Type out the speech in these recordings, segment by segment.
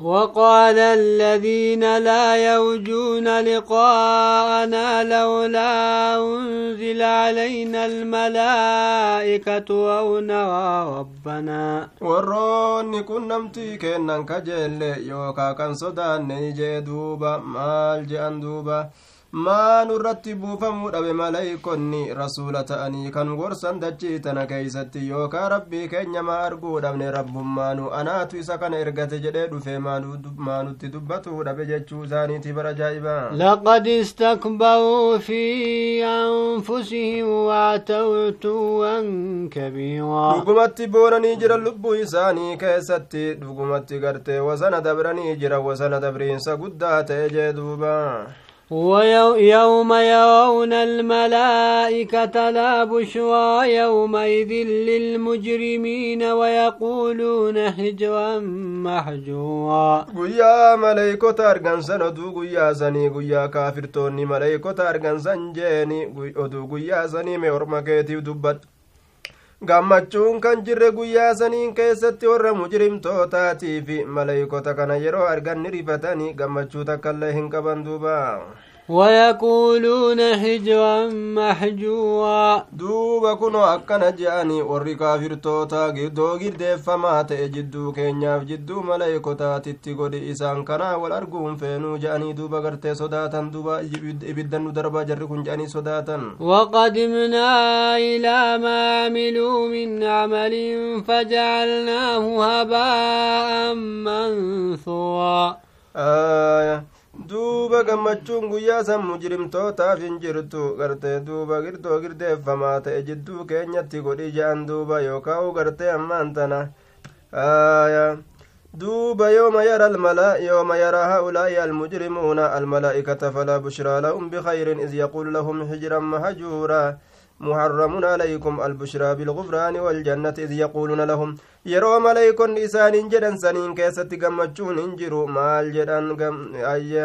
وقال الذين لا يوجون لقاءنا لولا أنزل علينا الملائكة أو ربنا. وروني كنا نمتي كنن كجل يوكا كان صدان نيجي دوبا مال جي أندوبا maanu irratti buufamuu dhabe maleeykonni rasuula ta'anii kan gorsan dachii tana keeysatti yookaan rabbii keenya maa arguu dhabne rabbummaanu anaatu isa kana ergate jedhee dhufe maanutti dubbatuu dhabe jechuu isaaniiti bara jaa'ibaa laqad istakbaruu fi anfusihim waata'u tuwwan kabiiraa dhugumatti boonanii jira lubbuu isaanii keessatti dhugumatti gartee wasana dabranii jira wasana dabriinsa guddaa ta'e jee duubaa ويوم يرون الملائكة لا بشرى يومئذ للمجرمين ويقولون حجرا محجورا قويا ملائكة أرغن سندو قويا زني قويا كافر توني ملائكة أرغن سنجيني قويا زني مرمكتي ودبت. Gammachuun kan jirre guyyaa saniin keessatti warra mujrimtootaatii fi maleeykota kana yeroo argan ni rifatanii gammachuu takkaillee hin qaban duuba ويقولون هجرا محجورا kunoo akkana je'anii warri kaafirtoota giddoo giddeeffamaa ta'e jidduu keenyaaf jidduu maleeykotaatitti godhi isaan kanaa wal arguun feenuu je'anii duuba gartee sodaatan duuba ibiddan nu darbaa jarri kun je'anii sodaatan وقدمنا إلى ما عملوا من عمل فجعلناه هباء منثورا آية duuba gammachuun guyyaa san mujrimtootaaf hin jirtu gartee duuba girdoo girdeeffamaa ta'e jidduu keenyatti godhi je'an duuba yookaan gartee ammaan tana duuba yooma yara almala yooma yara haulaa'i almujrimuuna almalaa'ikata falaa bushraa lahum bikayrin iz yaquulu lahum hijran mahajuuraa محرم عليكم البشرى بالغفران والجنة إذ يقولون لهم yeroo maleeykonni isaaniin jedhan saniin keessatti gammachuun hin jiru maal jedhan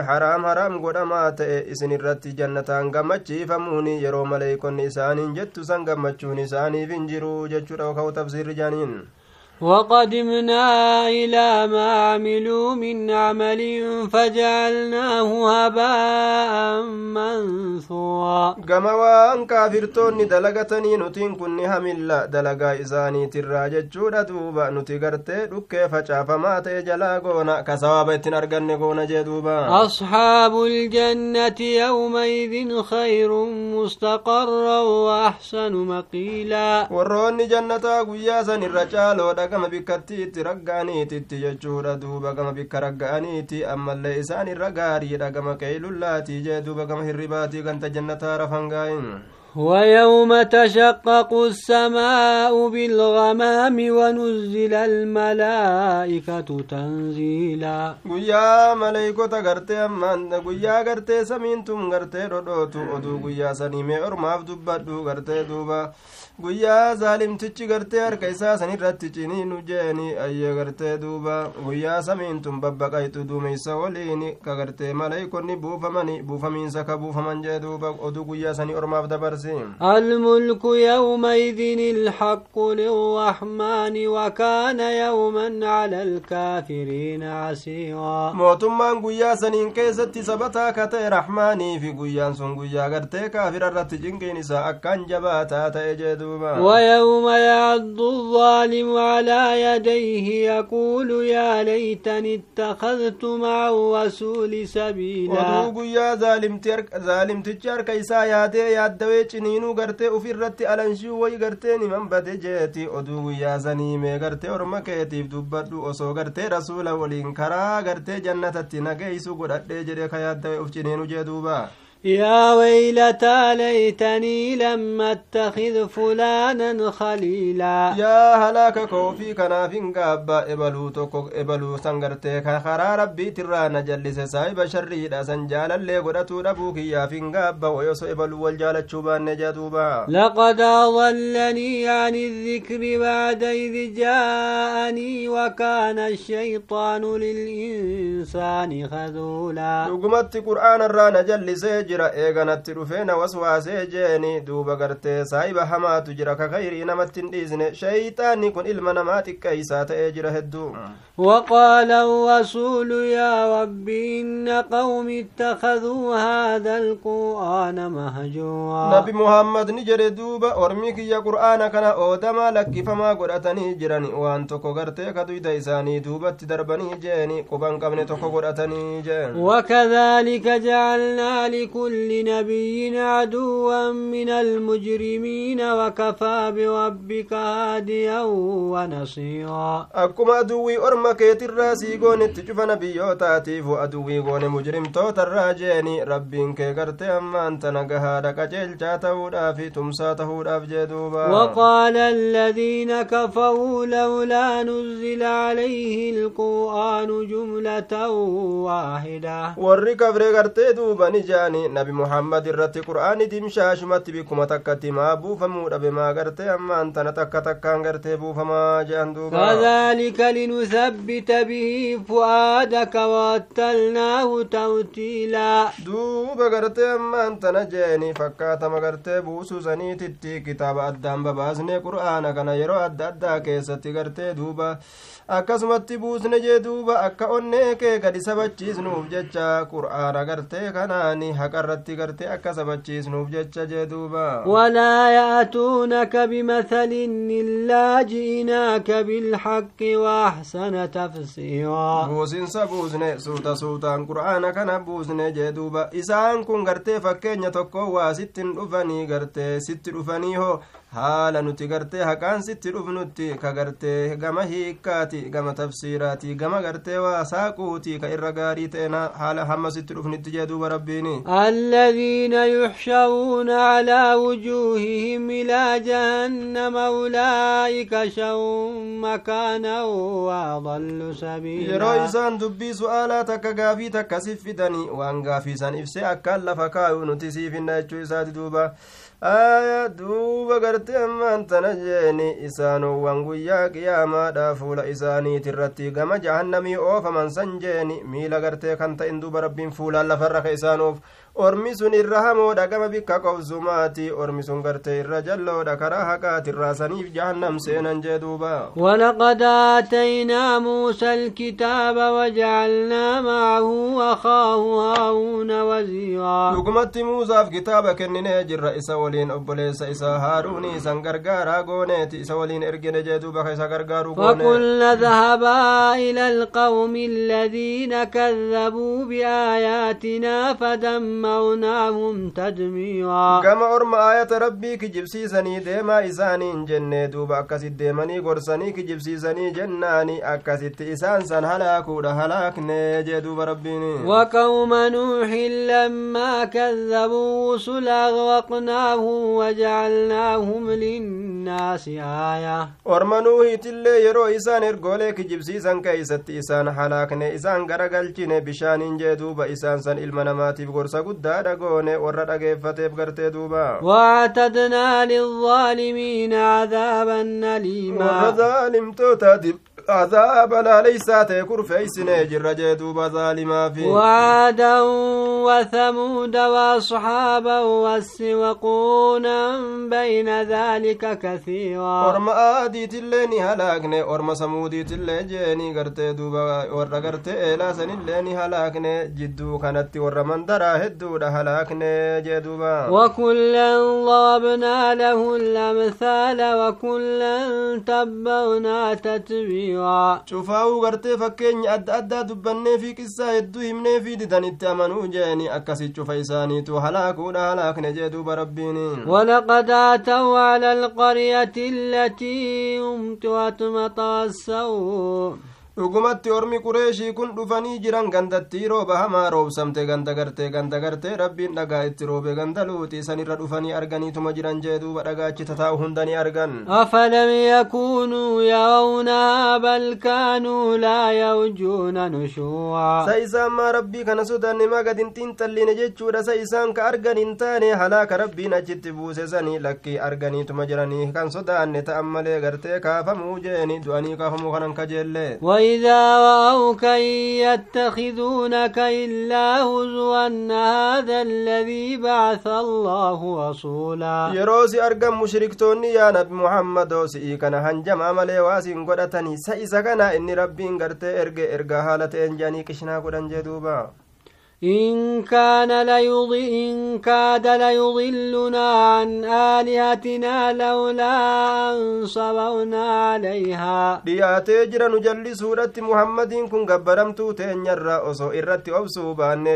haraam haraam godhamaa ta'e isin irratti jannataan gammachiifamuuni yeroo maleeykonni isaaniin jettu san gammachuun isaaniif hin jiru jechuudha ka'u tafsiirri jaaniin وقدمنا إلى ما عملوا من عمل فجعلناه هباء منثورا. كما وأن كافرتون دلغتني نتين كن هملا دلغا إزاني تراجة جودة دوبا. نتغرت دوك فچاف ما تجلا غونا. كسوابة تنرغن غونا جدوبا أصحاب الجنة يومئذ خير مستقر وأحسن مقيلا. وروني جنة قياسا الرجال caaloodha gama bikkatti itti ragga'aniititti jechuudha duuba gama bikka ragga'aniiti ammallee isaan irra gaariidha gama qeeylullaatii jee duuba gama hirribaatii ganta jannataa rafangaa'in ويوم تشقق السماء بالغمام ونزل الملائكة تنزيلا guyyaa maleeykota gartee ammaan guyyaa gartee samiintun gartee dhodhootu oduu guyyaa saniimee ormaaf dubbadhu gartee duuba guyyaa zaalimtichi gartee harka isaa san irratti ciniinu jeeni ayyee gartee duuba guyyaa samiintun babbaqayxu duumeysa woliin ka gartee maleeykonni buufamani buufamiinsa ka buufaman jee duuba oduu guyyaa sanii ormaaf dabarsi الملك يومئذ الحق للرحمن وكان يوما على الكافرين عسيرا mootummaan guyyaa saniin keessatti sabataa ka ta'e raxmaanii fi guyyaan sun guyyaa gartee kaafira irratti cinqiin isaa akkaan jabaataa ta'e jee ويوم يعض الظالم على يديه يقول يا ليتني اتخذت مع الرسول سبيلا. ودوب يا ظالم ترك ظالم تجار كيسا يا دي يا دوي تشنينو غرتي وفرت الانشو وي غرتي نمن بدجيتي ودوب يا زني مي غرتي ورمكيتي دوبدو أوسو غرتي رسول ولين كرا غرتي جنتتي نغيسو غدد جدي كيا دوي أوف تشنينو جدوبا يا ويلتى ليتني لم أتخذ فلانا خليلا. يا هلاك كوفي كنا فين غاب إبلو توكو إبلو سانغرتي خرا ربي ترى نجلس ساي بشري دا سنجال اللي غدتو دبوك يا فين غاب ويوسو إبلو والجال تشوبا نجاتوبا لقد أضلني عن الذكر بعد إذ جاءني وكان الشيطان للإنسان خذولا. نقمت قرآن الران جلسي jira eeganatti dhufee na waswaasee jeeni duuba gartee saahiba hamaatu jira ka kayrii namatti hin dhiisne. Shayxaanni kun ilma namaa xiqqeeysaa ta'ee jira hedduu. وقال الرسول يا رب إن قوم اتخذوا هذا القرآن مهجورا. نبي محمد نجر دوبا أرميك يا قرآن كان أودما لك فما قرأتني جراني وان تكو غرتي كدويت إساني دوبا تدربني جاني قبان قبني تكو قرأتني جاني وكذلك جعلنا لكل نبي عدوا من المجرمين وكفى بربك هاديا ونصيرا. أكما أدوي أرمك يترسي قون اتجف نبي تاتيف أدوي قون مجرم توت الراجيني ربي قرت أما أنت نقهارك جل جاته في تمسا تهود أفجدوبا وقال الذين كفوا لولا نزل عليه القرآن جملة واحدة ورقب رقرت دوبا نجاني nabi muhammad irratti qur'aani dimshaashumatti bikkuma takkatti maa buufamuu dhabe maa gartee ammaan tana takka takkaan gartee buufamaa jean duuba لنثبت ثبت به فؤادك ورتلناه توتيلا duuba gartee ammaan tana jeeni fakkaatama gartee buusuu saniititti kitaaba addaan babaasne qur'aana kana yeroo adda addaa keessatti gartee duuba akkasumatti buusne jee duuba akka onnee kee gadi sabachiisnuuf jecha qur'aana gartee kanaani haqarratti gartee akka sabachiisnuuf jecha jee duuba walaa ya'tuunaka bimathalin illaa ji'inaaka bilhaqqi waaxsana tafsiiraa buusinsa buusne suuta suutaan qur'aana kana buusne jee duuba isaan kun gartee fakkeenya tokko waa sittin dhufanii gartee sitti dhufanii hoo haala nuti gartee haqaan sitti dhufnutti ka gartee gama hiikkaati gama tafsiiraati gama gartee waa saaquuti ka irra gaarii ta'en haala hamma sitti dhufnitti jee duuba rabbiini الذين يحشرون على وجوههم إلى جهنم أولئك شر مكانا وأضل سبيلا yeroo isaan dubbii su'aalaa takka gaafii takka siffidanii waan gaafii san ibsee akkaan lafa kaayuu nuti siifinna jechuu isaati duuba duuba gartee ammaan tana jeeni isaanowwan guyyaa qiyaamaadha fuula isaaniit irratti gama jahannamii oofaman san jeeni. Miila gartee kan ta'in duuba rabbiin fuulaan lafarra ka isaanuuf ormi sun irra hamoodha gama bikka qobsumaati ormi sun gartee irra jalloodha karaa haqaati irraa saniif jahannam seenan jee duuba ولقد آتينا موسى الكتاب وجعلنا معه أخاه هارون وزيرا dhugumatti muusaaf kitaaba kenninee jirra isa waliin obboleessa isaa haaruuni isan gargaaraa gooneeti isa waliin ergine jee duuba ka isa gargaaruu goone فقلنا اذهبا إلى القوم الذين كذبوا بآياتنا فدمرناهم تدميرا gama orma aayata rabbii kijibsiisanii deemaa isaaniin jenne duuba akkasit deemanii gorsanii kijibsiisanii jennaani akkasitti isaan san halaakuudha halaakne jee duuba rabbiin وقوم نوح لما كذبوا رسل أغرقناهم وجعلناهم للناس آية orma nuuhiitillee yeroo isaan ergoolee kijibsiisan keeysatti isaan halaakne isaan garagalchine bishaaniin jee duuba isaan san ilma namaatiif gorsa guddaadha goone warra dhageeffateef gartee duuba واعتدنا للظالمين عذابا warra أليما zaalimtootaatiif azaaba laaleysaa ta'e kurfeeysine jirra jee duuba zaalimaa fi وعادا وثمود وأصحاب الرس وقونا بين ذلك كثيرا aadiitillee ni halaakne orma samuudiitillee jeeni gartee duuba warra gartee eelaa sanillee ni halaakne jidduu kanatti warra mandaraa hedduudha halaakne jee duuba وكلا ضربنا له الأمثال وكلا تبرنا تتبيرا ولقد أتوا على القرية التي أمطرت مطر السوء dhugumatti ormi qureeshii kun dhufanii jiran gandattii rooba hamaa roobsamte ganda gartee ganda gartee rabbiin dhagaa itti roobe ganda luuxi sanirra dhufanii arganiituma jiran jee duuba dhagaachi tataa'u hunda ni argan أفلم يكونوا يرونها بل كانوا لا يرجون نشورا sa isaan maa rabbii kana sodaanne maa gad hin xiinxalline jechuudha sa isaan ka argan hin taane halaaka rabbiin achitti buuse sanii lakkii arganiituma jiranii kan sodaanne ta'an malee gartee kaafamuu jeeni du'anii kaafamuu kanan kajeelle وإذا رأوك يتخذونك إلا هزوا هذا الذي بعث الله رسولا. يروسي أرقم مشركتوني يا نبي محمد وسئي كان هنجم عملي واسين قدتني. سئسا كان إني ربي انقرتي إرقى إرقى حالة إنجاني كشنا قدن جدوبا. إن كان ليض... إن كاد ليضلنا عن آلهتنا لولا أن صبرنا عليها. يا تجر نجلي سورة محمد كن قبرمت تين يرى أصو إرت أبسو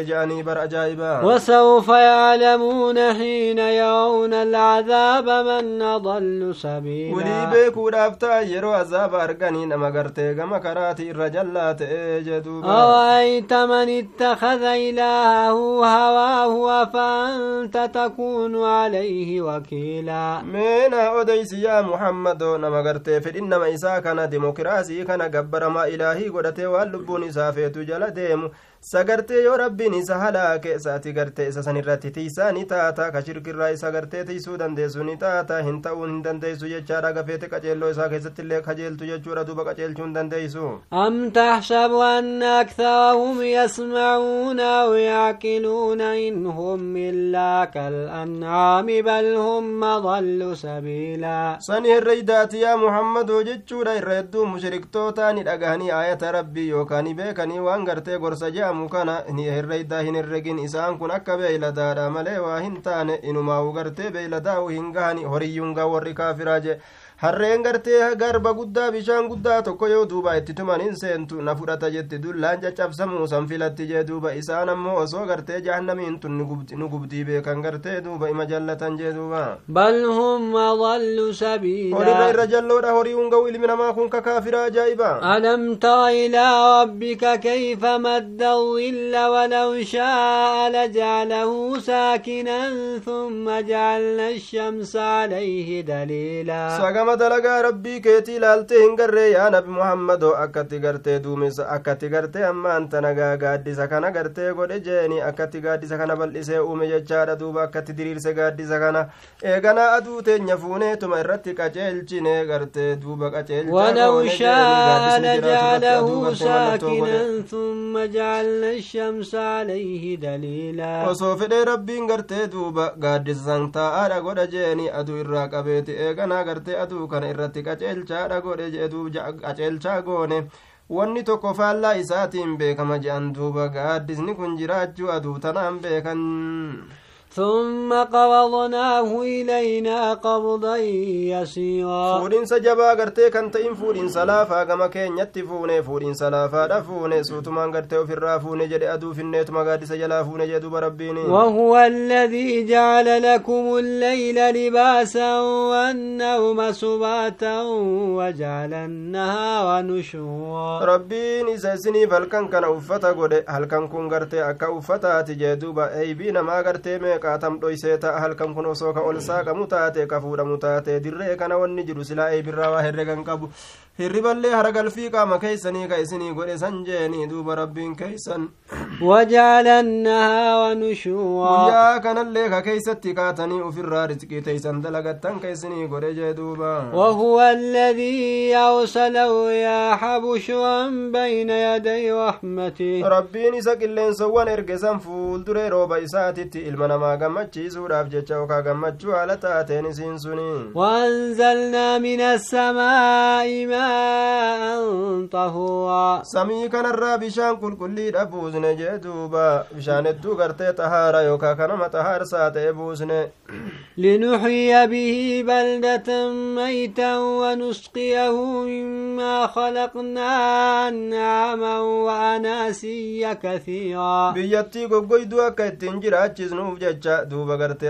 جاني برأجائبا. وسوف يعلمون حين يرون العذاب من أضل سبيلا. ولي بيك ورافتا يرو عذاب أرقاني نمقرتي كما كراتي الرجلات أجدوا. أرأيت من اتخذ إلهه هواه أفأنت تكون عليه وكيلا muhammadoo nama gartee fedhin nama isaa kana dimokiraasii kana gabbaramaa ilaahii godhatee waan lubbuun isaa feetu jala deemu sagartee yoo rabbiin isa halaake isaati gartee isa san irratti tiisaa ni taata ka shirkirraa isa gartee tiisuu dandeessu ni taata hin ta'uun hin dandeessu jechaadha gafeete qaceelloo isaa keessatti illee kajeeltu jechuudha duuba qaceelchuu hin dandeessu أم تحسب أن أكثرهم يسمعون أو يعقلون إن هم إلا كالأنعام بل هم أضل سبيلا sani herreydaati yaa muhammadoo jechuudha irra hedduu mushriktoota ni dhagahanii aayata rabbii yookaan beekanii waan gartee gorsa je'amu kana herreydaa hin herregin isaan kun akka beeyladaadha malee waa hin taane inumaa'u gartee beeyladaa'u hin gahani horiyyuun gaa warri kaafiraa je harreen gartee garba guddaa bishaan guddaa tokko yoo duuba itti tuman hin seentu na fudhata jetti dullaan caccabsamuu san filatti jee duuba isaan ammoo osoo gartee jahannamiin tun nu gubdii beekan gartee duuba ima jallatan jee duuba بل هم أضل horirra سبيلا irra jalloodha horii hunga'u ilmi namaa kun ka kaafiraa ajaa'iba ألم تر إلى ربك كيف مد الظل ولو شاء لجعله ساكنا ثم جعلنا الشمس عليه دليلا sagama dalagaa rabbii keetii ilaaltee hin garree yaa nabi muhammadoo akkatti gartee duumessa akkatti gartee ammaan tanagaa gaaddisa kana gartee godhe jeeni akkatti gaaddisa kana bal'isee uume jechaadha duuba akkatti diriirse gaaddisa kana eeganaa aduu teenya fuuneetuma irratti qaceelchine gartee duuba ولو شاء لجعله qaceelcha ساكنا ثم جعلنا الشمس عليه دليلا osoo fedhee rabbiin gartee duuba gaaddisa san taa'aadha godha jeeni aduu irraa qabeeti eeganaa gartee aduu kana irratti qaceelchaadha godhe jee duuba qaceelchaa goone wanni tokko faallaa isaatiin beekama je'an duuba gaaddisni kun jiraachuu aduu tanaan beekan ثم قبضناه إلينا قبضا يسيرا. فورين سجبا غرتي كانت إن فورين سلافا كما كان يتفوني فورين سلافا دفوني سوت ما غرتي وفي الرافوني جد أدو في النيت مغادس جلافوني جد بربيني وهو الذي جعل لكم الليل لباسا والنوم سباتا وجعل النهار نشورا ربيني سيسني فالكن كان أفتا قد هل كان كون غرتي أكا أفتا تجدوبا أي بينا ما غرتي meeqaatam dhoysee ta'a halkan kun osoo ka ol saaqamu taate ka fuudhamu taate dirree kana wanni jiru silaa eeybirraa waa herregan qabu hirriballee haragalfii qaama keeysanii ka isinii godhe san jeeni duuba rabbiin keeysan وجعل النهار نشورا guyyaa kanallee ka keeysatti kaatanii ufirraa rizqii teeysan dalagattan ka isinii godhe jee duuba وهو الذي أرسل الرياح بشرا بين يدي رحمته rabbiin isa qilleensawwan ergesan fuulduree rooba isaatitti ilma namaa gammachiisuudhaaf jecha yookaa gammachuu haala taateen isiin suni وأنزلنا من السماء ma'an tahuwa sami kanarra bishaan qulqullidha buusne jee duuba bishaan hedduu لنحيي به بلدة ميتا ونسقيه مما خلقنا أنعاما وأناسيا كثيرا. بيتي قبقوي دوا كتن جرا چزنو بجتشا دو بغرت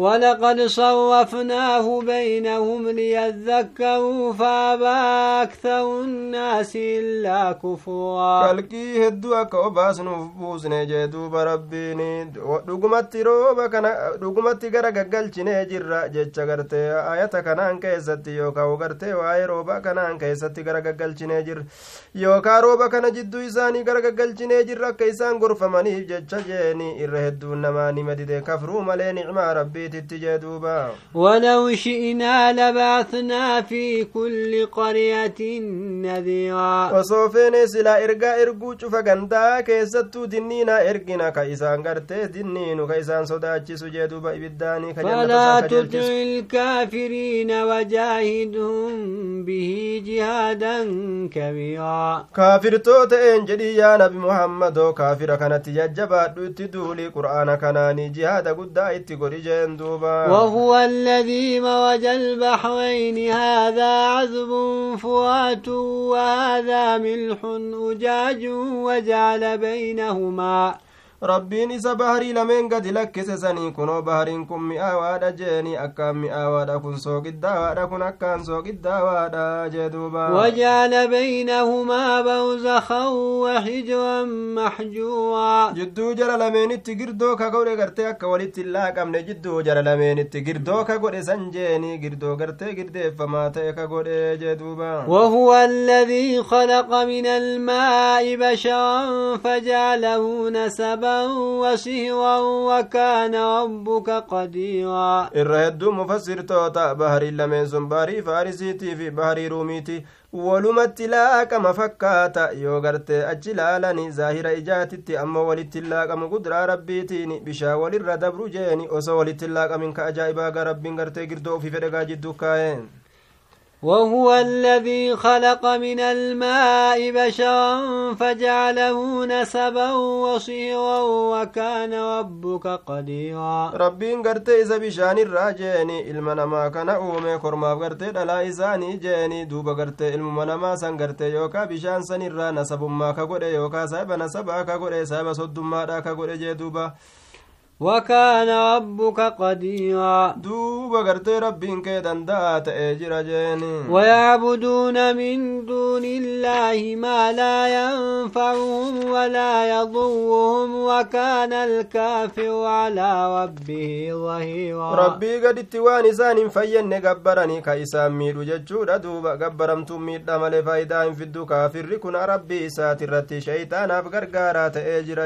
ولقد صوفناه بينهم ليذكروا فأبى أكثر الناس إلا كفورا. كالكي هدوا كوباس نفوس نجي دوب ربيني دوغمتي روبا كان دوغمتي غرق قلتي نجي جيتشا غرتي اياتك أنا انكيستي يوكا وغرتي واي روبا كان انكيستي غرق قلتي نجي يوكا روبا كان جدو يساني غرق قلتي نجي ركيسان غرفه ماني جيتشا جيني ارهدو نماني مديدي كفرو مالي نعمه ربي ولو شئنا لبعثنا في كل قرية نذيرا. وصوفين سلا إرقا إرقو شفا قندا كيستو دنينا إرقنا كإسان قرتي دنين وكإسان صداتي سجدوا بإبداني فلا تطع الكافرين وجاهدهم به جهادا كبيرا. كافر توت إنجلي يا نبي محمد كافر كانت يجبات تدولي قرآن كناني جهاد قد إتقر جين duuba وهو الذي مرج البحرين. هذا عذب فرات وهذا ملح أجاج وجعل بينهما rabbiin isa baharii lameen gadi lakkise sanii kunoo bahariin kun mi'aawaadha jeeni akkaan mi'aawaadha kun soogiddawaadha kun akkaan soogiddawaadha jee duuba وجعل بينهما برزخا وحجرا محجورا jidduu jara lameenitti girdoo ka godhe gartee akka walitti hin laaqamne jidduu jara lameenitti girdoo ka godhe san jeeni girdoo gartee girdeeffamaa ta'e ka godhe jee duuba وهو الذي خلق من الماء بشرا فجعله نسبا وصهرا وكان ربك قديرا hedduu mufassirtoota baharii lameen sun baharii faarisiitii fi baharii ruumiiti walumatti laaqama fakkaata yoo gartee achi laalani zaahira ijaatitti ammoo walitti laaqamu gudraa rabbiitiin bishaa walirra dabru jeeni osoo walitti laaqamin ka ajaa'ibaaga rabbiin gartee girdoo ofii fedhegaa jidduu kaa'e وهو الذي خلق من الماء بشرا فجعله نسبا وصيرا وكان ربك قديرا. ربي انقرت إذا بشأن الراجيني المنا ما كان أومي كرما بقرت دلا إزاني جيني. دوب قرت المنا ما سنقرت يوكا بشأن سن الرا نسب ما كقر يوكا سيب نسبا كقر سيب صد ما دا كقر جي دوبا. وكان ربك قديرا. دوب غرت ربي انك دندات اجر ويعبدون من دون الله ما لا ينفعهم ولا يضرهم وكان الكافر على ربه ظهيرا. ربي قد اتوان زان فين قبرني كيسا ميل ججود غبرم قبرم تميد دمال فايدا. في الدكا فركنا ربي ساترت شيطان. أفقر قارات اجر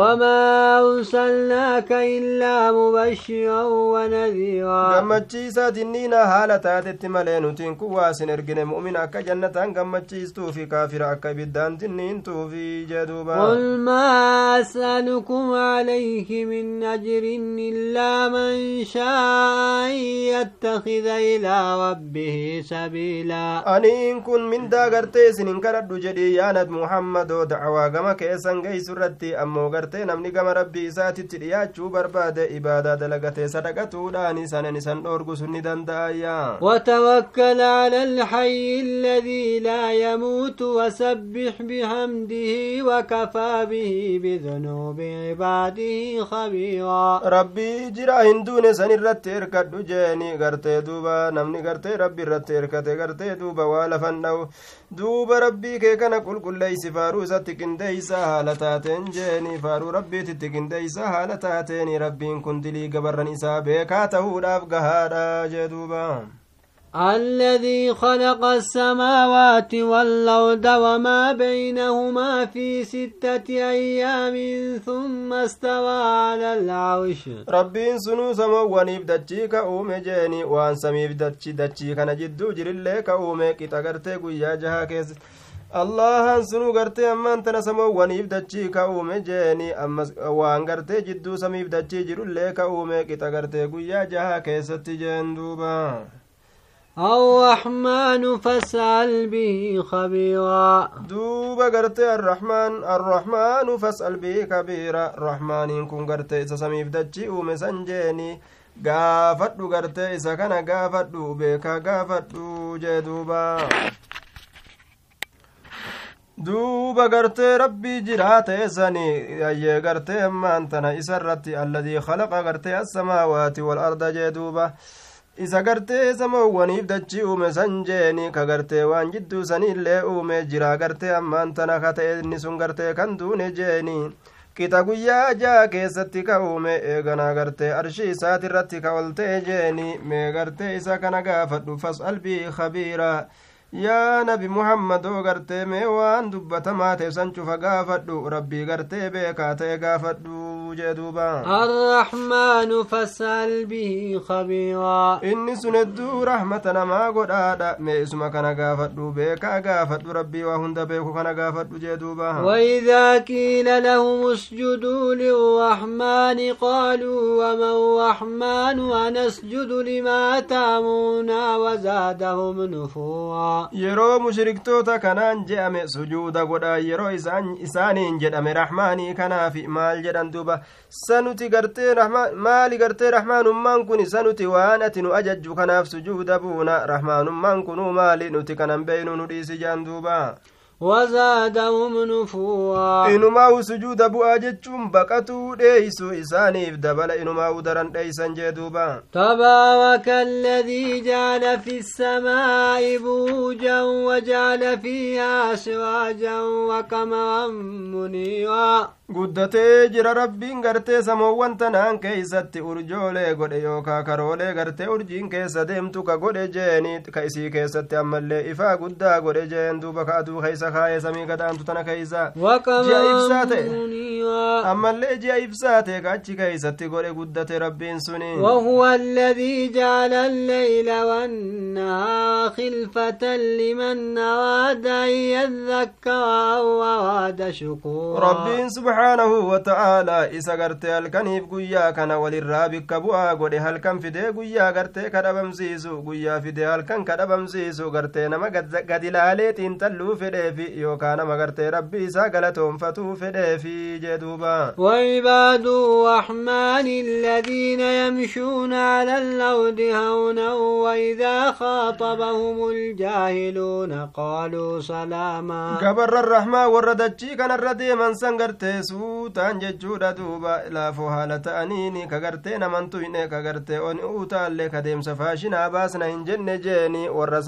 وما أرسلنا أرسلناك إلا مبشرا ونذيرا gammachiisaa dinniina haala taatetti malee nutiin kun waasin ergine mu'mina akka jannataan gammachiistuu fi kaafira akka ibiddaan dinniintuufi jee duuba قل ما أسألكم عليه من أجر إلا من شاء أن يتخذ إلى ربه سبيلا aniin kun mindaa gartee isinin kadhadhu jedhii yaa nabi muhammadoo dacwaa gama keessan geeysu irratti ammoo gartee namni gama rabbii isaatitti dhiyaachuu barbaade ibaadaa dalagatee sadaqatuudhaan isanan isan dhoorgu sun ni danda'ayya وتوكل على الحي الذي لا يموت وسبح بحمده وكفى به بذنوب عباده خبيرا rabbii jira hin duune san irratti hirkadhu jeeni gartee duuba namni gartee rabbi irratti hirkate gartee duuba waa lafan dha'u duuba rabbii kee kana qulqulleeysi faaruu isatti qindeeysa haala taateen jeeni faaruu rabbiititti qindeeysa haala taateeni rabbiin kun dilii gabarran isaa beekaa ta'uudhaaf gahaadha jee duuba الذي خلق السماوات والأرض وما بينهما في ستة أيام ثم استوى على العرش dachii ka uume jeeni waan samiif dachi dachii kana jidduu jirillee ka uume qixa gartee guyyaa jahaa keessa allahan sunuu gartee ammaan tana samoowwaniif dachii ka uume jeeni ammas waan gartee jidduu samiif dachii jirullee ka uume qixa gartee guyyaa jahaa keessatti jeen duuba الرحمن فاسأل به خبيرا duuba gartee arrahmaan arrahmaanu fas'al bihi kabiira rahmaaniin kun gartee isa samiif dachii uume san jeeni gaafadhu gartee isa kana gaafadhu beekaa gaafadhu jee duuba gartee rabbii jiraa ta'e sani ayyee gartee ammaan tana isa irratti alladii khalaqa gartee assamaawaati wal arda jee duuba isa gartee samoowwaniif dachii uume san jeeni ka gartee waan jidduu saniillee uume jira gartee ammaan tana ka ta'e inni sun gartee kan duune jeeni qixa guyyaa jaa keessatti ka uume eeganaa gartee arshii isaati irratti ka ol ta'e jeeni mee gartee isa kana gaafadhu fas'al bii khabiira yaa nabi muhammadoo gartee mee waan dubbatamaa ta'e san cufa gaafadhu rabbii gartee beekaa ta'e gaafadhu jee duuba الرحمن فاسأل به خبيرا inni sun hedduu rahmata namaa godhaadha mee isuma kana gaafadhu beekaa gaafadhu rabbii waa hunda beeku kana gaafadhu jee duuba وإذا قيل لهم اسجدوا للرحمن قالوا وما الرحمن ونسجد لما تامونا وزادهم نفورا yeroo mushriktoota kanaan je'ame sujuuda godha yeroo isaaniin jedhame rahmaanii kanaafi maal jedhan duuba sanuti gartee maali gartee rahmaanummaan kun sanuti waan ati nu ajajju kanaaf sujuuda buuna rahmaanummaan kunuu maali nuti kanan beeynu nu dhiisi jaan duuba وزادهم نفورا sujuuda bu'aa jechuun baqatuu dheeysu isaaniif dabala inumaa daran dheeysan jee duuba تبارك الذي جعل في السماء بروجا وجعل فيها سراجا وقمرا منيرا guddatee jira rabbiin gartee samoowwan tanaan keeysatti urjoolee godhe yookaa karoolee gartee urjiin keessa deemtu ka godhe jeeni ka isii keessatti ammallee ifaa guddaa godhe jeen duuba ka aduu keeysa kaayee samii gadaantu tana keeysa ji'a ibsaa ta'e ammallee ji'a ibsaa ta'e ka achi keeysatti godhe guddate rabbiin suni وهو الذي جعل الليل والنهار خلفة لمن أراد أن يذكر أو أراد شكورا rabbiin subhaanahu wata'aalaa isa gartee halkaniif guyyaa kana walirraa bikka bu'aa godhe halkan fidee guyyaa gartee ka dhabamsiisu guyyaa fidee halkan ka dhabamsiisu gartee nama gad ilaalee xiinxalluu fedheefi yookaa nama gartee rabbi isaa galatoonfatuu fedheefi jee duuba وعباد الرحمن الذين يمشون على الأرض هونا وإذا خاطبهم الجاهلون قالوا سلاما gabarra rahmaa warra dachii kanarra deeman san gartee suutaan jechuudha duuba laafoo haala ta'aniini ka gartee naman tuyne ka gartee on uutaallee ka deemsa faashinaa baasna hin jenne jeeni warra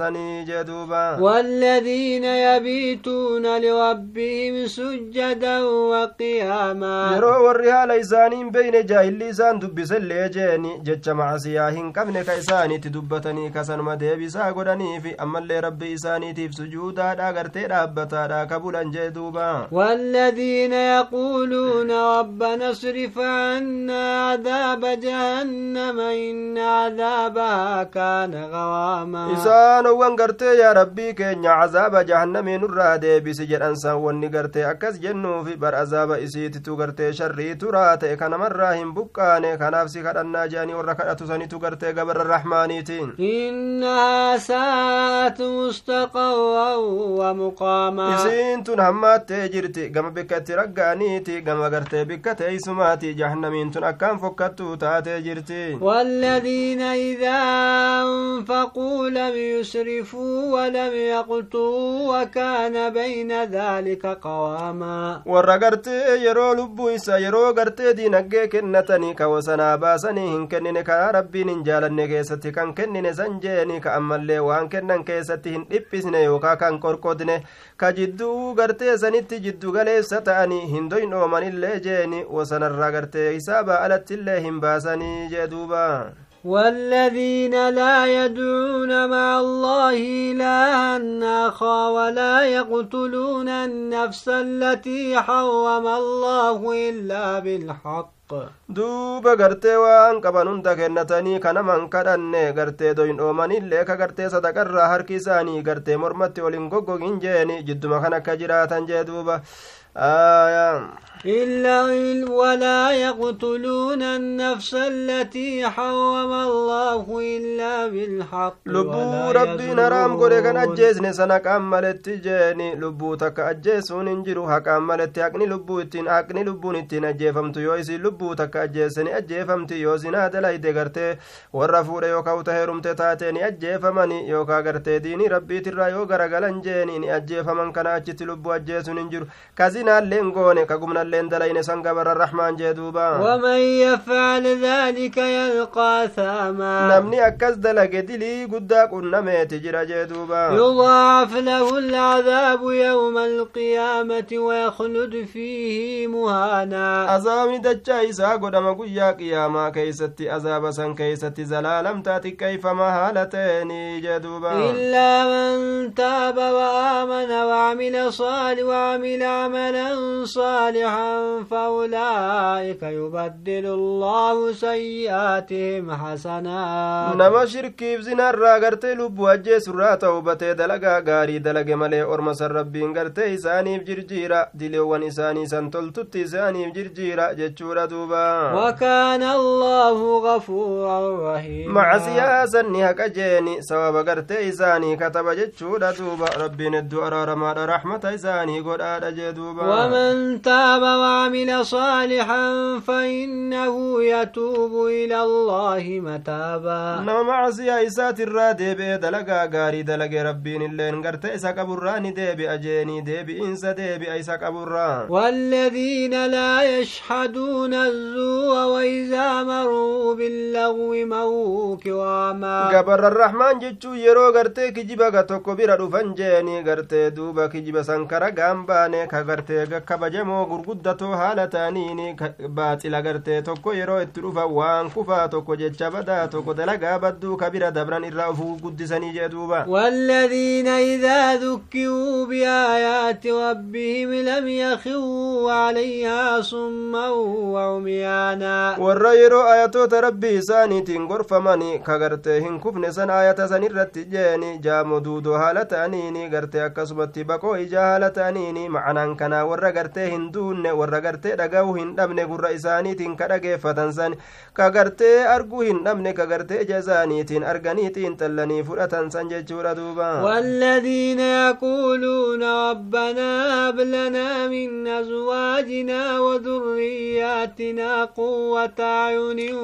يبيتون لربهم سجدا وقياما yeroo warri haala isaaniin beyne jaahilli isaan dubbisellee jeeni jecha macasiyaa hin qabne ka isaaniitti dubbatanii kasanuma deebisaa godhaniifi ammallee rabbi isaaniitiif sujuudaadha gartee dhaabbataadha ka bulan jee duuba والذين يقولون ربنا اصرف عنا عذاب جهنم إن عذابها كان غراما isaanowwan gartee yaa rabbii keenya cazaaba jahannamii nurraa deebisi jedhan san wanni gartee akkas jennuufi bar azaaba isiititu gartee sharrii turaa ta'e kanamarraa hin buqqaane kanaaf si kadhannaa jedhanii warra kadhatu sanitu gartee gabarra rahmaaniitiin إنها ساءت مستقرا ومقاما isiin tun hammaattee jirti gama bikka itti raggaaniiti gama gartee bikka teeysumaati jahannamiin tun akkaan fokkattuu taatee jirti والذين إذا أنفقوا لم يسرفوا ولم يقتروا وكان kaana bayna dhaalika qawaamaa warra gartee yeroo lubbuu isa yeroo gartee diinaggee kennatanii ka wasanaa baasanii hin kennine karaa rabbiin hin jaalanne keessatti kan kennine san jeeni ka ammallee waan kennan keessatti hin dhiphisne yookaa kan qorqodne ka jidduu gartee sanitti jiddu galeessa ta'anii hin doyn oomanillee jeeni wasanarraa gartee hisaaba alattillee hin jee duubaa والذين لا يدعون مع الله إلها آخر ولا يقتلون النفس التي حرم الله إلا بالحق qaban hunda kennatanii kanaman kadhanne gartee doyin oomanillee ka gartee sadaqarraa harki isaanii gartee mormatti olin goggogin jeeni jidduma kan akka jiraatan jee duuba aayaa إلا ولا يقتلون النفس التي حرم الله إلا بالحق lubbuu rabbiin haraam godhe kan ajjeesne sana haqaan maletti jeeni lubbuu takka ajjeesuun hin jiru haqaan maletti haqni lubbuu ittiin haqni lubbuun ittiin ajjeefamtu yoo isin lubbuu takka ajjeessani ajjeefamti yoo sinaa dalayde gartee warra fuudhe yookaa uta heerumte taate ni ajjeefamani yookaa gartee diinii rabbiitirraa yoo garagalan jeeni ni ajjeefaman zinaalleen goone ka gumnalleen dalayne san gabarra rahmaan jee duuba ومن يفعل ذلك يلقى ثاما namni akkas dalage dilii guddaa qunnameeti jira jee duuba يضاعف له العذاب يوم القيامة ويخلد فيه مهانا azaabni dachaa isaa godhama guyyaa qiyaamaa keeysatti azaaba san keeysatti zalaalamtaa xiqqeeyfama haala ta'eni jee duuba إلا من تاب وآمن وعمل صالح وعمل عملا صالحا فأولئك يبدل الله سيئاتهم حسنا. نما شرك بزنا الرغرت لب وجه سرى توبت دلغا غاري دلغ ملي أرمس الربين غرت إساني بجرجيرا. دلو ونساني سنتل تت إساني بجرجيرا. جچورا دوبا. وكان الله غفورا رحيما. مع سياسا نهك جيني. سواب غرت إساني كتب جچورا دوبا. ربين الدعرار مار رحمة إساني. قد جدوبا. ومن تاب وعمل صالحا فإنه يتوب إلى الله متابا. نما معزي إسات الرادة بدلقا غاري دلق ربين اللين قرت إساك أبو الران دي بأجيني دي بإنسا دي بأيساك أبو الران والذين لا يشهدون الزوء وإذا مروا باللغو موك كواما قبر الرحمن جيتشو يرو قرت كجيبا قطو كبيرا رفنجيني قرت دوبا كجيبا سنكرا قامباني كغرت gartee kabajamoo gurguddatoo haala ta'aniini baaxila gartee tokko yeroo itti dhufan waan kufaa tokko jecha badaa tokko dalagaa badduu ka bira dabran irraa ufuu guddisanii jee duuba والذين إذا ذكروا بآيات ربهم لم يخروا عليها صما وعميانا warra yeroo ayatoota rabbii isaaniitiin gorfamani ka gartee hin kufne san ayata san irratti jeeni jaamo duudoo haala ta'aniini gartee akkasumatti baqoo ijaa haala ta'aniini macanaan kanaa warra gartee hin duunne warra gartee dhaga'uu hin dhabne gurra isaaniitiin ka dhageeffatan san ka gartee arguu hin dhabne ka gartee ija isaaniitiin arganiitiin xallanii fudhatan san jechuudha duuba والذين يقولون ربنا هب لنا من أزواجنا وذرياتنا قوة أعين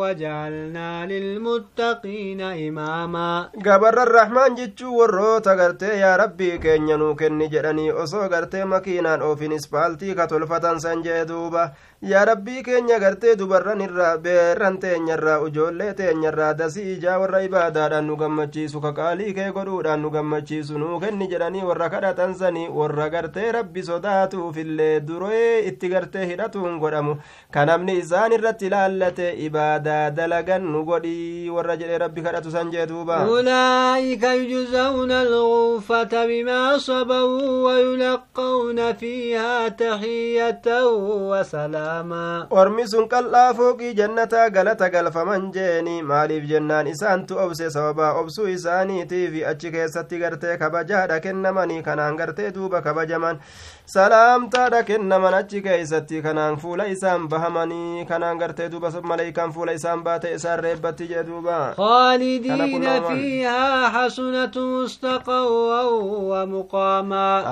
وجعلنا للمتقين إماما gabarran rahmaan jechuu warroota gartee yaa rabbii keenya nuu kenni jedhanii osoo gartee makiinaan oofin ispaaltii ka tolfatan san jee duuba yaa rabbii keenya gartee dubarran irraa beerran teenyarraa ujoollee teenyarraa dasii ijaa warra ibaadaadhaan nu gammachiisu ka qaalii kee godhuudhaan nu gammachiisu nuu kenni jedhanii warra kadhatan sanii warra gartee rabbi sodaatuufillee duree itti gartee hidhatuun godhamu ka namni isaan irratti ilaallate ibaadaa dalagan nu godhii warra jedhee rabbi kadhatu san jee duuba أولئك يجزون الغرفة بما صبروا ويلقون فيها تحية وسلاما ormi sun qal'aa fooqii jannataa galata galfaman jeeni maaliif jennaan isaantu obse sababaa obsuu isaaniitiif achi keessatti gartee kabajaadha kennamanii kanaan gartee duuba kabajaman salaamtaadha kennaman achi keeysatti kanaan fuula isaan bahamanii kanaan gartee duuba maleykaan fuula isaan baate isaan reebbatti jee duuba خالدين فيها حسنة مستقرا ومقاما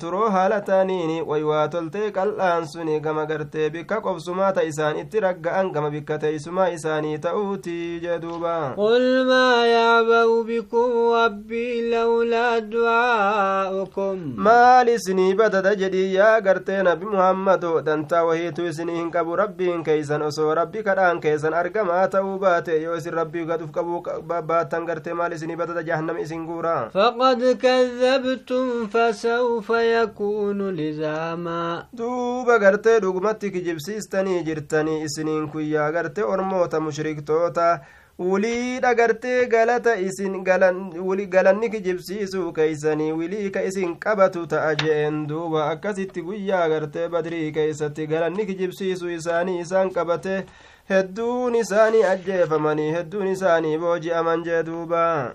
turoo haala taaniini waywaa toltee qal'aan suni gama gartee bikka qobsumaa ta isaan itti ragga'an gama bikka teeysumaa isaanii ta'uuti jee duuba قل ما يعبأ بكم ربي لولا دعاؤكم maal isinii badada jedhii yaa gartee nabi muhammado dantaa wahiitu isinii hin qabu rabbiin keeysan osoo rabbi kadhaan keessan argamaa ta'uu baate yoo isin rabbii gaduf qabuu baattan gartee maal isinii badada jahannam isin guura فقد كذبتم فسوف يكون لزاما duuba gartee dhugumatti kijibsiistanii jirtanii isiniin kun yaa gartee ormoota mushriktoota wiliidha gartee galata isin galanni kijibsiisuu keeysanii wilii ka isin qabatu ta'a jeen. Duuba akkasitti guyyaa gartee badrii keeysatti galanni kijibsiisuu isaanii isaan qabate. Hedduun isaanii ajjeefamanii hedduun isaanii booji'aman jee duuba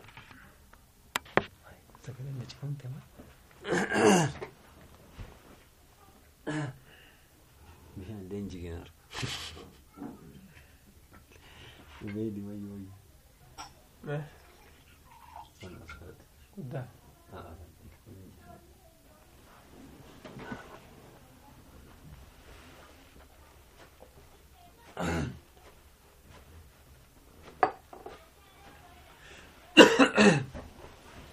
l'enginar. Vedi, ma io... Eh? Da. Ah,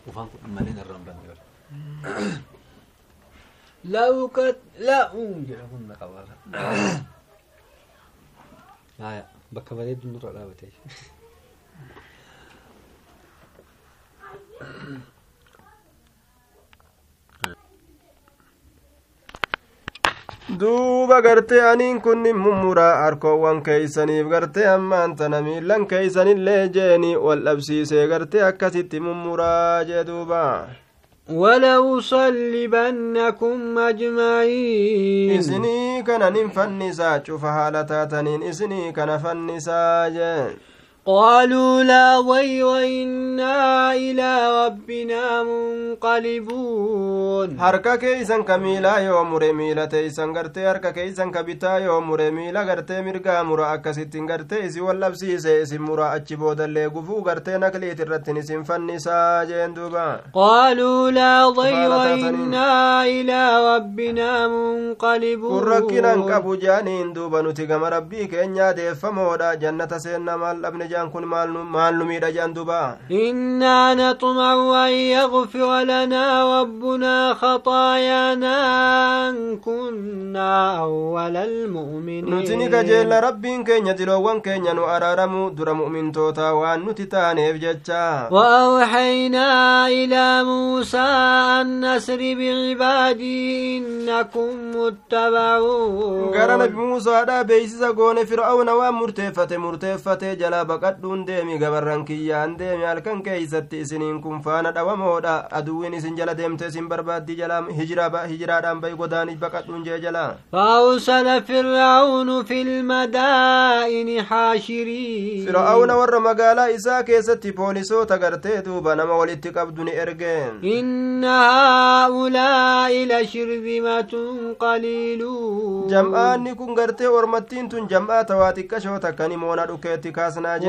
Ufak menin arram ben diyor. Hmm. لو كت لا jedhamun qabaata haya bakka bareedu nurra dhaabate duuba gartee aniin kunnin mummuraa harkoowwan keeysaniif gartee ammaan tana miillan keeysanillee jeeni wal dhabsiisee gartee akkasitti mummuraa jee duuba ولأصلبنكم أجمعين. إسني كان ننفن نساج فهالتاتنين كان فن قالوا لا ضير إنا إلى ربنا منقلبون mure miila teeysan gartee harka keeysan ka bitaa yoo mure miila gartee mirgaa mura akkasittiin gartee isin wallabsiise isin mura achi boodallee gufuu gartee nakliit irrattin isin fannisaa jeen duuba قالوا لا ضير إنا إلى ربنا منقلبون jaaniin duuba nuti gama rabbii keenyaa deeffamoodha jannata seenna maal dhabne kun maal nu- maal nu miidha jaan duuba إنا نطمع أن يغفر لنا ربنا خطايانا أن كنا أول المؤمنين nuti ni kajeella rabbiin keenya diloowwan keenya nu araaramu dura mu'mintootaa waan nuti taaneef jecha وأوحينا إلى موسى أن نسر بعبادي إنكم متبعون gara nabi muusaadha beeysisa goone fir'auna waan murteeffate murteeffate jalaa baqadhuun deemi gabarran kiyyaan deemi halkan keeysatti isiniin kun faana dhawamoodha aduwwiin isin jala deemte isin barbaaddi jala hijiraa hijiraadhaan bayi godaanii baqadhuun jee jala فرعون في المدائن حاشرين fir'auna warra magaalaa isaa keessatti poolisoota gartee duuba nama walitti qabdu ni erge إن هؤلاء لشرذمة قليلون jam'aanni kun gartee ormattiin tun jam'aa tawaa xiqqashoo takkani moona dhukeetti kaasnaa jee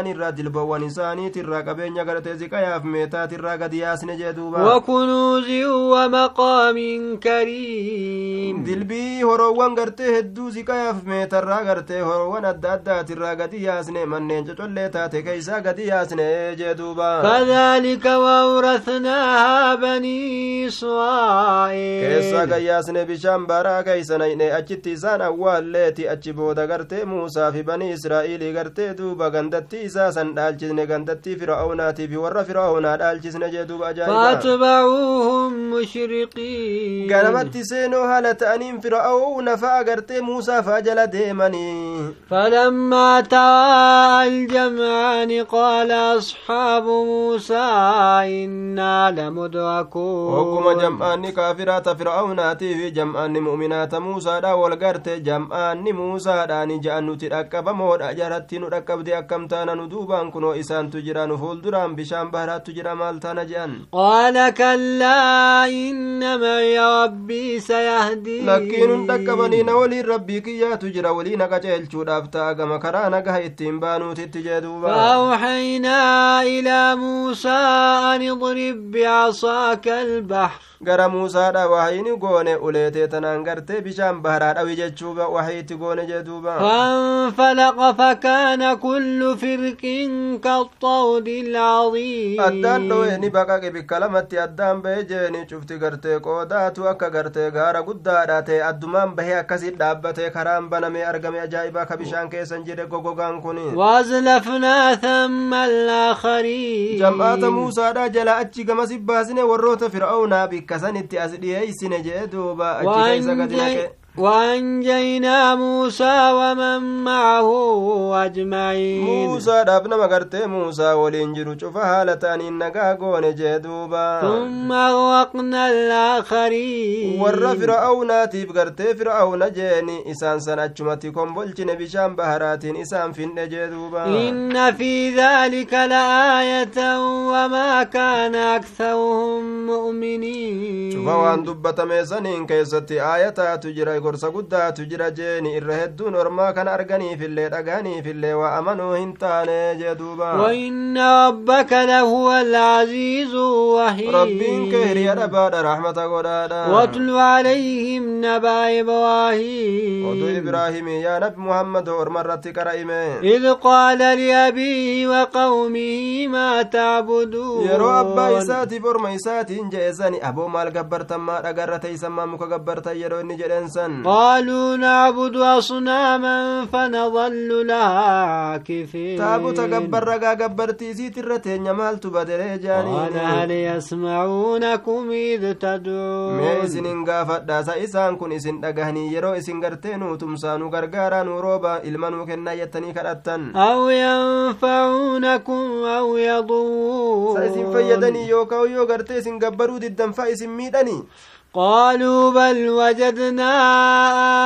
isaaniirraa jilbawwan isaaniitirraa qabeenya garatee ziqayaaf meetaatirraa gad yaasne jee duuba. Wakunuuzin wamaqaamin kariim. Dilbii horoowwan gartee hedduu ziqayaaf meetarraa gartee horoowwan adda addaatirraa gadi yaasne manneen cocollee taate keeysaa gadi yaasne jee duuba. Kadhalika waawrathnaahaa banii israa'iil keessaa gayyaasne bishaan baraa keeysanayne achitti isaan awwaalleeti achi booda gartee muusaa fi banii israa'iilii gartee duuba gandattii isaa san dhaalchisne gandattii fir'aunaatii fi warra fir'aunaa dhaalchisne jee duuba ajaa'iba فأتبعوهم مشرقين ganamatti seenoo haala ta'aniin fir'auna fa'a gartee muusaa fa'a jala deemanii فلما تراءى الجمعان قال أصحاب موسى إنا لمدركون hogguma jam'aanni kaafiraata fir'aunaatii fi jam'aanni mu'minaata muusaadha wal garte jam'aanni muusaadhaani ja'an nuti dhaqqabamoodha jaratti nu dhaqqabde akkam taana nu duubaan kunoo isaantu jira nu fuulduraan bishaan baharaattu jira maal taana je'an قال كلا إن معي ربي سيهدين lakkiinun dhaqqabanii na waliin rabbii kiyyaatu jira walii na qaceelchuudhaaf ta'a gama karaa nagaha ittiin baanuutitti jee duuba فأوحينا إلى موسى أن اضرب بعصاك البحر gara muusaadha wahiini goone uleetee tanaan gartee bishaan baharaa dhawi jechuuba wahiitti goone jee duuba فانفلق فكان كل فرق كالطود العظيم addaan dho'e ni baqaqe bikka lamatti addaan bahe jeeni cufti gartee qoodaatu akka gartee gaara guddaadha ta'e addumaan bahee akkasit dhaabbatee karaan banamee argame ajaa'ibaa ka bishaan keessan jedhe gogogaan kun وأزلفنا ثم الآخرين jam'aata muusaadha jala achi gamasii baasine warroota fir'aawnaa bikka sanitti as dhiyeeysine jee duuba achi keeysa gadi naqe وأنجينا موسى ومن معه أجمعين. موسى ربنا ما موسى ولنجرو شوف حالة أن جدوبا. ثم أغرقنا الآخرين. ور فرعون تيب قرتي فرعون جيني إسان سنة جمتكم بلتنا بشام بهرات إسان فين جدوبا. إن في ذلك لآية وما كان أكثرهم مؤمنين. شوف وان دبت ميزانين كيستي آية تجري gorsa guddaatu jira jeeni irra hedduun ormaa kana arganiifillee dhagaaniifillee waa amanuu hin taane jee duuba وإن ربك لهو العزيز الرحيم rabbiin kee hiriya dhabaadha rahmata godhaadha واتل عليهم نبأ oduu إبراهيم ibraahimii yaa nabi muhammad orma irratti qara'ime إذ قال لأبيه وقومه ما تعبدون yeroo abbaa isaatiif orma isaatiin je'e sani aboo maal gabbartan maa dhagarra teeysan maa muka gabbartan yeroo inni jedhen san قالوا نعبد أصناما فنظل لها عاكفين taabota gabbarra gaa gabbartii isiit irra teenya maaltu badelee قال jaanii هل يسمعونكم إذ mee تدعون isinin gaafadhaasa isaan kun isin dhagahanii yeroo isin gartee nuu tumsaa nu gargaaraa nu rooba ilma nuu kennaa jettanii kadhattan أو ينفعونكم أو sa isin يضرون fayyadanii yookaan yoo gartee isin gabbaruu diddanfaa isin miidhanii قالوا بل وجدنا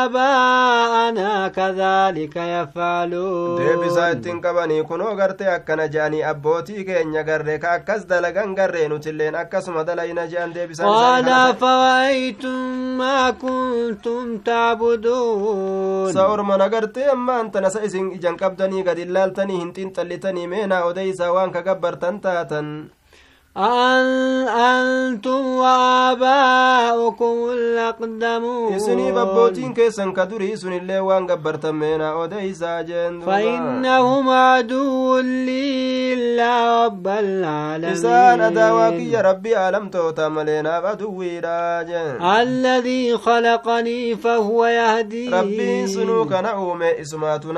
آباءنا كذلك يفعلون deebisaa ittiin qabanii kunoo gartee akkana je'anii abbootii keenya garree ka akkas dalagan garree nutilleen akkasuma dalayna je'an deebisaan isaanii قال kana أفرأيتم ما كنتم تعبدون sa orman agartee ammaan tana sa isin ijan qabdanii gad illaaltanii hin xinxallitanii meenaa odeysaa waan ka gabbartan taatan أنتم وآباؤكم الأقدمون. إسني ببوتين كيسن كدري إسني اللي وان مينا أودي ساجن فإنهم عدو لي رب العالمين. إسان أدواك يا ربي ألم توتا ملينا بدو راجن. الذي خلقني فهو يهدي. ربي إسنو كان أومي إسماتو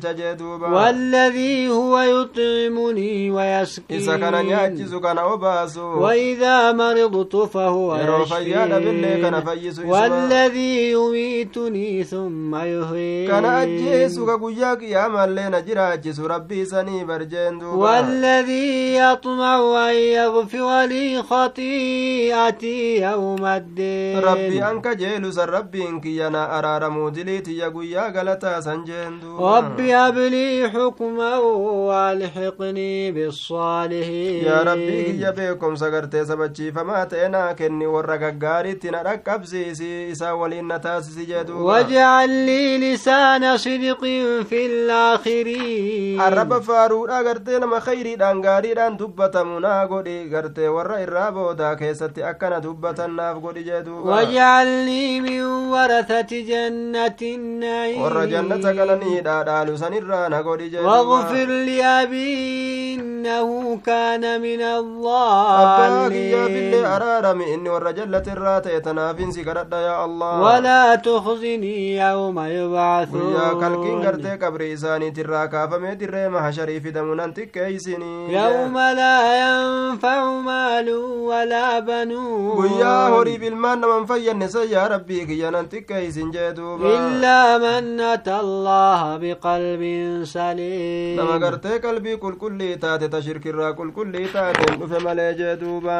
تجدوبا. والذي هو يطعمني ويسكين إسا كان يأجزو باسو وإذا مرضت فهو يشفي والذي يميتني ثم يهين كان أجيس كقياك يا مالين أجرا أجيس ربي سني برجين والذي يطمع أن يغفر لي خطيئتي يوم الدين. ربي أنك جيلس ربي إنك ينا أرار مودليتي يا غلطة سنجين ربي أبلي حكما وألحقني بالصالحين. يا ربي kiyya beekomsa gartee sabachiifamaa ta'e naa kenni warra gaggaariitti na dhaqqabsiisi isaa waliin na taasisi duuba واجعل لي لسان صدق في الآخرين arraba faaruudha gartee nama khayriidhaan gaariidhaan dubbatamu naa godhi gartee warra irraa boodaa keessatti akkana dubbatan naaf godhi duuba واجعلني من ورثة جنة النعيم warra jannata qananiidhaa dhaalu sanirraa na godhi jee واغفر duuba لأبي إنه كان من الضالين يا الله. ولا تخزني يوم يبعثون. يوم لا ينفع مال ولا بنون. يا هوري بالمن من فيا النساء يا ربي يا إلا من أتى الله بقلب سليم. لما قرتي قلبي كل كل تاتي تشرك الرا كل كل تاتي. Malee jee duuba